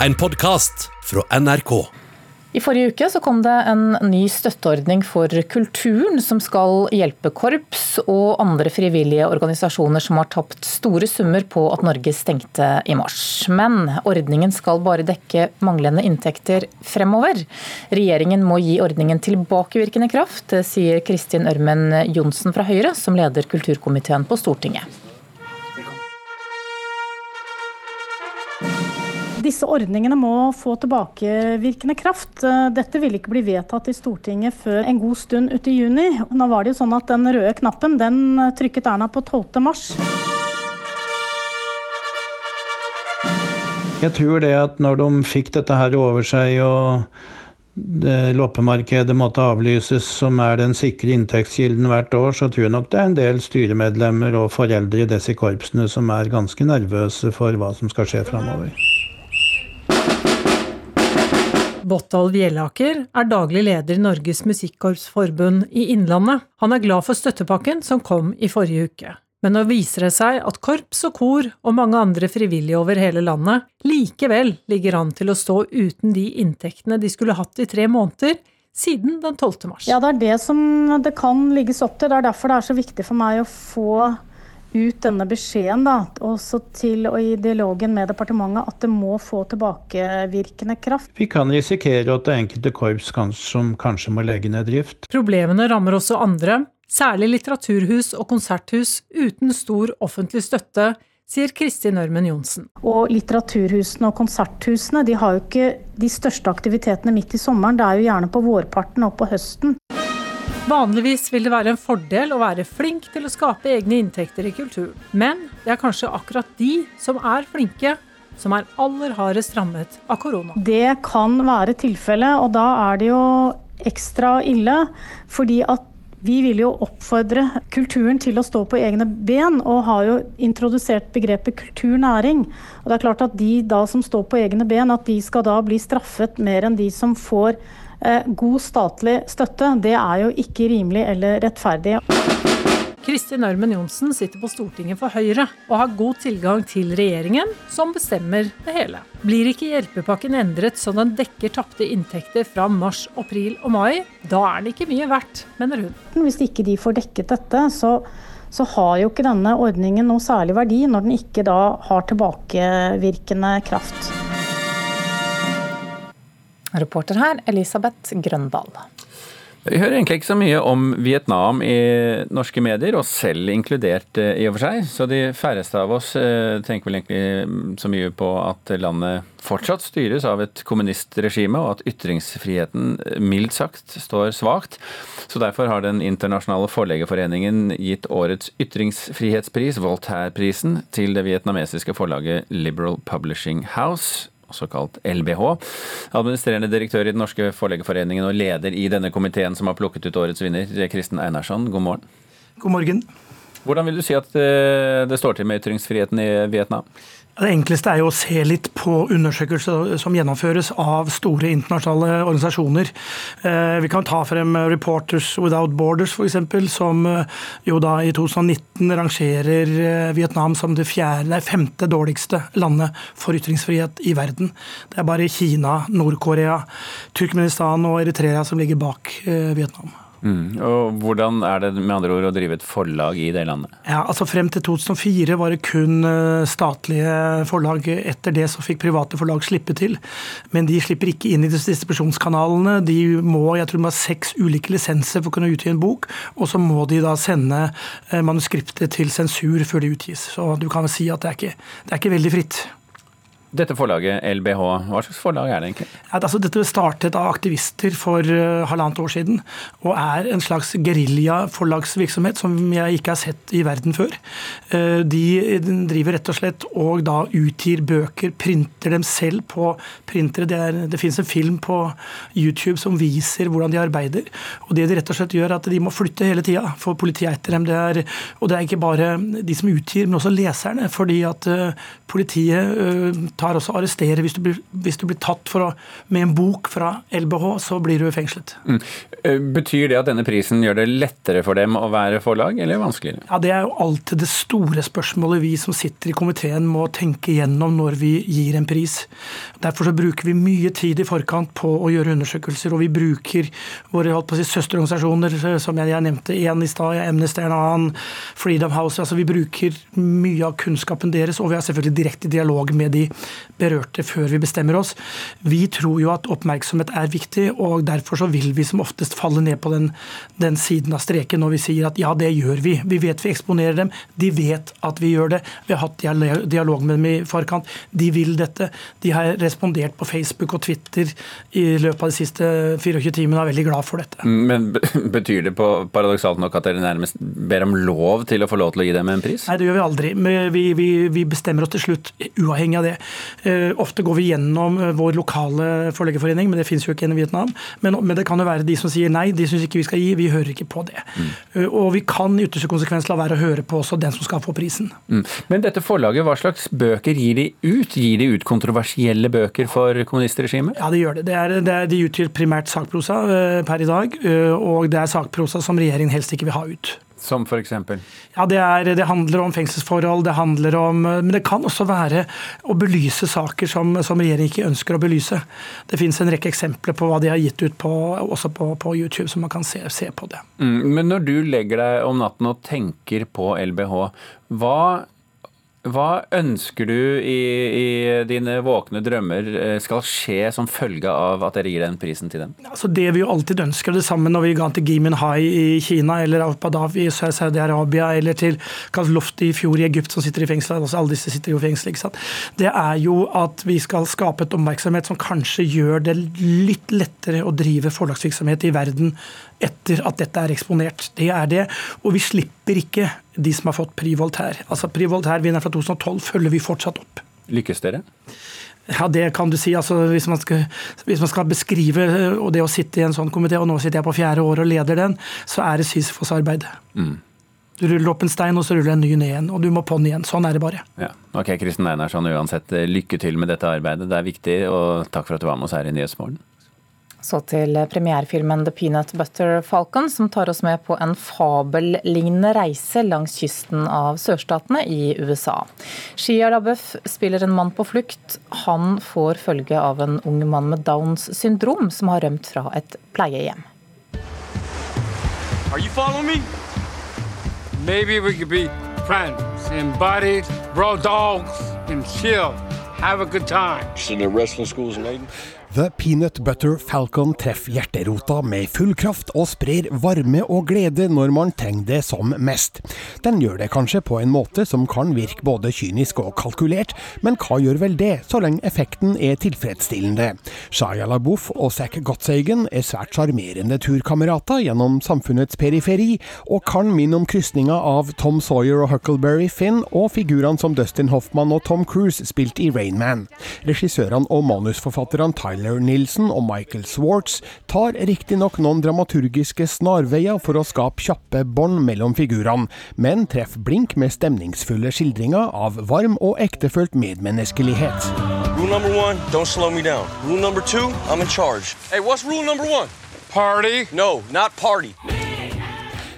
en podkast fra NRK. I forrige uke så kom det en ny støtteordning for kulturen, som skal hjelpe korps og andre frivillige organisasjoner som har tapt store summer på at Norge stengte i mars. Men ordningen skal bare dekke manglende inntekter fremover. Regjeringen må gi ordningen tilbakevirkende kraft, sier Kristin Ørmen Johnsen fra Høyre, som leder kulturkomiteen på Stortinget. Disse ordningene må få tilbakevirkende kraft. Dette vil ikke bli vedtatt i Stortinget før en god stund ute i juni. Nå var det jo sånn at Den røde knappen den trykket Erna på 12. mars. Jeg tror det at når de fikk dette her over seg og loppemarkedet måtte avlyses, som er den sikre inntektskilden hvert år, så tror jeg nok det er en del styremedlemmer og foreldre i disse korpsene som er ganske nervøse for hva som skal skje framover. Bottal Bjellaker er daglig leder i Norges Musikkorpsforbund i Innlandet. Han er glad for støttepakken som kom i forrige uke. Men nå viser det seg at korps og kor og mange andre frivillige over hele landet likevel ligger an til å stå uten de inntektene de skulle hatt i tre måneder siden den 12. mars. Ja, det er det som det kan ligges opp til. Det er derfor det er så viktig for meg å få ut denne beskjeden da, også til og i dialogen med departementet at det må få tilbakevirkende kraft. Vi kan risikere at det er enkelte korps som kanskje må legge ned drift. Problemene rammer også andre, særlig litteraturhus og konserthus uten stor offentlig støtte, sier Kristin Ørmen Johnsen. Og litteraturhusene og konserthusene de har jo ikke de største aktivitetene midt i sommeren, det er jo gjerne på vårparten og på høsten. Vanligvis vil det være en fordel å være flink til å skape egne inntekter i kulturen. Men det er kanskje akkurat de som er flinke, som er aller hardest rammet av korona. Det kan være tilfellet, og da er det jo ekstra ille. Fordi at vi vil jo oppfordre kulturen til å stå på egne ben, og har jo introdusert begrepet kulturnæring. Og det er klart at de da som står på egne ben, at de skal da bli straffet mer enn de som får god statlig støtte, det er jo ikke rimelig eller rettferdig. Kristin Ørmen Johnsen sitter på Stortinget for Høyre og har god tilgang til regjeringen, som bestemmer det hele. Blir ikke hjelpepakken endret så den dekker tapte inntekter fra mars, april og mai, da er den ikke mye verdt, mener hun. Hvis ikke de får dekket dette, så, så har jo ikke denne ordningen noe særlig verdi, når den ikke da har tilbakevirkende kraft. Reporter her, Elisabeth Grøndal. Vi hører egentlig ikke så mye om Vietnam i norske medier, og selv inkludert eh, i og for seg. Så de færreste av oss eh, tenker vel egentlig så mye på at landet fortsatt styres av et kommunistregime, og at ytringsfriheten eh, mildt sagt står svakt. Så derfor har Den internasjonale forleggerforeningen gitt årets ytringsfrihetspris, Voltaire-prisen, til det vietnamesiske forlaget Liberal Publishing House også kalt LBH. Administrerende direktør i Den norske forleggerforeningen og leder i denne komiteen som har plukket ut årets vinner, Kristen Einarsson, god morgen. God morgen. Hvordan vil du si at eh, det står til med ytringsfriheten i Vietnam? Det enkleste er jo å se litt på undersøkelser som gjennomføres av store internasjonale organisasjoner. Eh, vi kan ta frem Reporters Without Borders f.eks., som eh, jo da i 2019 rangerer Vietnam som det fjerde, nei, femte dårligste landet for ytringsfrihet i verden. Det er bare Kina, Nord-Korea, Turkmenistan og Eritrea som ligger bak Vietnam. Mm. Og Hvordan er det med andre ord å drive et forlag i det landet? Ja, altså Frem til 2004 var det kun eh, statlige forlag. Etter det så fikk private forlag slippe til. Men de slipper ikke inn i distribusjonskanalene. De må jeg tror de har seks ulike lisenser for å kunne utgi en bok, og så må de da sende eh, manuskriptet til sensur før det utgis. Så du kan si at det er ikke, det er ikke veldig fritt. Dette forlaget, LBH, hva slags forlag er det egentlig? Ja, altså, dette startet av aktivister for uh, halvannet år siden, og er en slags geriljaforlagsvirksomhet som jeg ikke har sett i verden før. Uh, de driver rett og slett og da utgir bøker, printer dem selv på printere. Det, er, det finnes en film på YouTube som viser hvordan de arbeider. Og det de rett og slett gjør, er at de må flytte hele tida, for politiet er etter dem. Det er, og det er ikke bare de som utgir, men også leserne. fordi at uh, politiet voldtar og arresterer. Hvis du blir, hvis du blir tatt å, med en bok fra LBH, så blir du fengslet. Mm. Eh, betyr det at denne prisen gjør det lettere for dem å være forlag, eller vanskeligere? Ja, Det er jo alltid det store spørsmålet vi som sitter i komiteen må tenke gjennom når vi gir en pris. Derfor så bruker vi mye tid i forkant på å gjøre undersøkelser, og vi bruker våre si, søsterorganisasjoner, som jeg, jeg nevnte, én i stad, Amnesty en annen, Freedom House. altså Vi bruker mye av kunnskapen deres, og vi har selvfølgelig direkte dialog med de berørte før vi bestemmer oss. Vi tror jo at oppmerksomhet er viktig, og derfor så vil vi som oftest falle ned på den, den siden av streken når vi sier at ja, det gjør vi. Vi vet vi eksponerer dem, de vet at vi gjør det. Vi har hatt dialog med dem i forkant. De vil dette. De har respondert på Facebook og Twitter i løpet av de siste 24 timene og er veldig glad for dette. Men betyr det på paradoksalt nok at dere nærmest ber om lov til å få lov til å gi dem en pris? Nei, det gjør vi aldri. Vi, vi, vi bestemmer oss til slutt uavhengig av det. Eh, ofte går vi gjennom eh, vår lokale forleggerforening, men det finnes jo ikke en i Vietnam. Men, men, det kan jo være de som sier nei, de syns ikke vi skal gi, vi hører ikke på det. Mm. Eh, og vi kan i ytterste konsekvens la være å høre på også den som skal få prisen. Mm. Men dette forlaget, hva slags bøker gir de ut? Gir de ut kontroversielle bøker for kommunistregimet? Ja, de gjør det. det, er, det er, de utgir primært sakprosa per i dag, og det er sakprosa som regjeringen helst ikke vil ha ut. Som f.eks.? Ja, det, er, det, handler om fengselsforhold, det handler om Men det kan også være å belyse saker som, som regjeringen ikke ønsker å belyse. Det finnes en rekke eksempler på hva de har gitt ut på, også på, på YouTube, så man kan se, se på det. Mm, men når du legger deg om natten og tenker på LBH, hva hva ønsker du i, i, dine våkne drømmer eh, skal skje som følge av at dere gir den prisen til dem? Altså det vi jo alltid ønsker, det samme når vi ga til Gimin Hai i Kina, eller Al-Badawi i Saudi-Arabia, eller til Lofti i fjor i Egypt, som sitter i fengsel. Altså alle disse sitter jo i fengsel. Det er jo at vi skal skape et oppmerksomhet som kanskje gjør det litt lettere å drive forlagsvirksomhet i verden etter at dette er eksponert. Det er det. Og vi slipper ikke de som har fått Prix Voltaire. Altså Prix Voltaire-vinneren fra 2012 følger vi fortsatt opp. Lykkes dere? Ja, det kan du si. Altså, hvis, man skal, hvis, man skal, beskrive og det å sitte i en sånn komité, og nå sitter jeg på fjerde år og leder den, så er det Sisyfos-arbeid. Mm. Du ruller opp en stein, og så ruller en ny ned igjen. Og du må på'n igjen. Sånn er det bare. Ja. Ok, Kristen Einarsson, uansett, lykke til med dette arbeidet. Det er viktig, og takk for at du var med oss her i Nyhetsmorgen. Så til premierefilmen The Peanut Butter Falcon, som tar oss med på en fabellignende reise langs kysten av sørstatene i USA. Shia LaBeouf spiller en mann på flukt. Han får følge av en ung mann med Downs syndrom som har rømt fra et pleiehjem. Are you following me? Maybe we could be friends, embodied, bro dogs, and chill, have a good time. Sitting in wrestling schools in Aiden? The Peanut Butter Falcon treffer hjerterota med full kraft og sprer varme og glede når man trenger det som mest. Den gjør det kanskje på en måte som kan virke både kynisk og kalkulert, men hva gjør vel det, så lenge effekten er tilfredsstillende? Shaya LaBouffe og Zack Gottsagen er svært sjarmerende turkamerater gjennom samfunnets periferi, og kan minne om krysninga av Tom Sawyer og Huckleberry Finn, og figurene som Dustin Hoffman og Tom Cruise spilte i Rainman. Regissørene og manusforfatterne Tyler Tyler Nilsen og Michael Swartz tar riktignok noen dramaturgiske snarveier for å skape kjappe bånd mellom figurene, men treffer blink med stemningsfulle skildringer av varm og ektefølt medmenneskelighet. Rule number one, don't slow me down. Rule number two, I'm in charge. Hey, what's rule number one? Party? No, not party.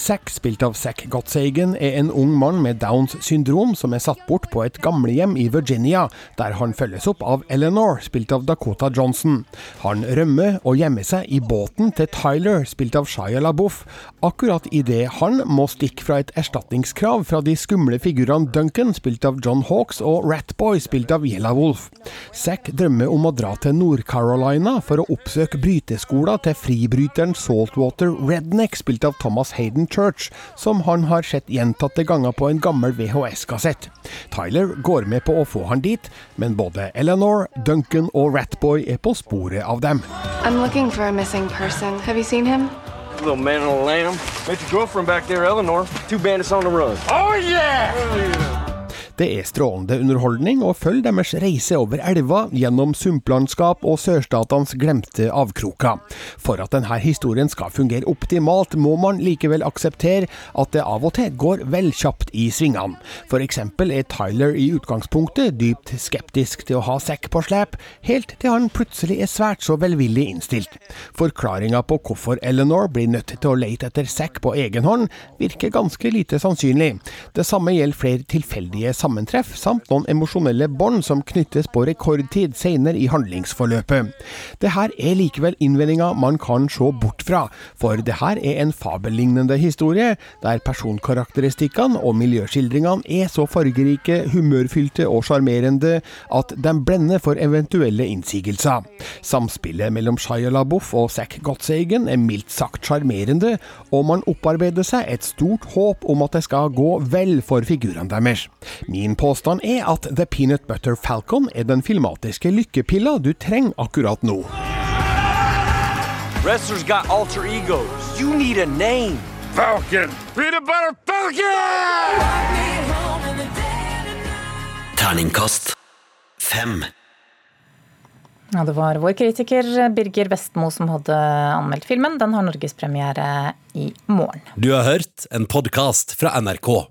Zack, spilt av Zack Gottsagen, er en ung mann med Downs syndrom som er satt bort på et gamlehjem i Virginia, der han følges opp av Eleanor, spilt av Dakota Johnson. Han rømmer og gjemmer seg i båten til Tyler, spilt av Shia LaBouffe, akkurat idet han må stikke fra et erstatningskrav fra de skumle figurene Duncan, spilt av John Hawks, og Ratboy, spilt av Yella Wolf. Zack drømmer om å dra til Nord-Carolina for å oppsøke bryteskolen til fribryteren Saltwater Redneck, spilt av Thomas Hayden Church, som han har sett gjentatte ganger på en gammel VHS-kassett. Tyler går med på å få han dit, men både Eleanor, Duncan og Ratboy er på sporet av dem. I'm looking for a missing person. Have you seen him? Little man on a lamb. Met your girlfriend back there, Eleanor. Two bandits on the run. Oh yeah! Oh, yeah. Det er strålende underholdning og følg deres reise over elva, gjennom sumplandskap og sørstatenes glemte avkroker. For at denne historien skal fungere optimalt, må man likevel akseptere at det av og til går vel kjapt i svingene. Eksempel er Tyler i utgangspunktet dypt skeptisk til å ha sekk på slep, helt til han plutselig er svært så velvillig innstilt. Forklaringa på hvorfor Eleanor blir nødt til å lete etter sekk på egen hånd, virker ganske lite sannsynlig. Det samme gjelder flere tilfeldige sammentreff, samt noen emosjonelle bånd som knyttes på rekordtid senere i handlingsforløpet. Det her er likevel innvendinger man kan se bort fra, for det her er en fabellignende historie, der personkarakteristikkene og miljøskildringene er så fargerike, humørfylte og sjarmerende at de blender for eventuelle innsigelser. Samspillet mellom Shia LaBeouf og Zack Gottsagen er mildt sagt sjarmerende, og man opparbeider seg et stort håp om at det skal gå vel for figurene deres. Min påstand er at The Peanut Butter Falcon er den filmatiske lykkepilla du trenger akkurat nå. Wrestlers got alter egos. You need a name. Falcon. Peanut butter Falcon! Terningkast fem. Ja, det var vår kritiker Birger Vestmo som hadde anmeldt filmen. Den har norgespremiere i morgen. Du har hørt en podkast fra NRK.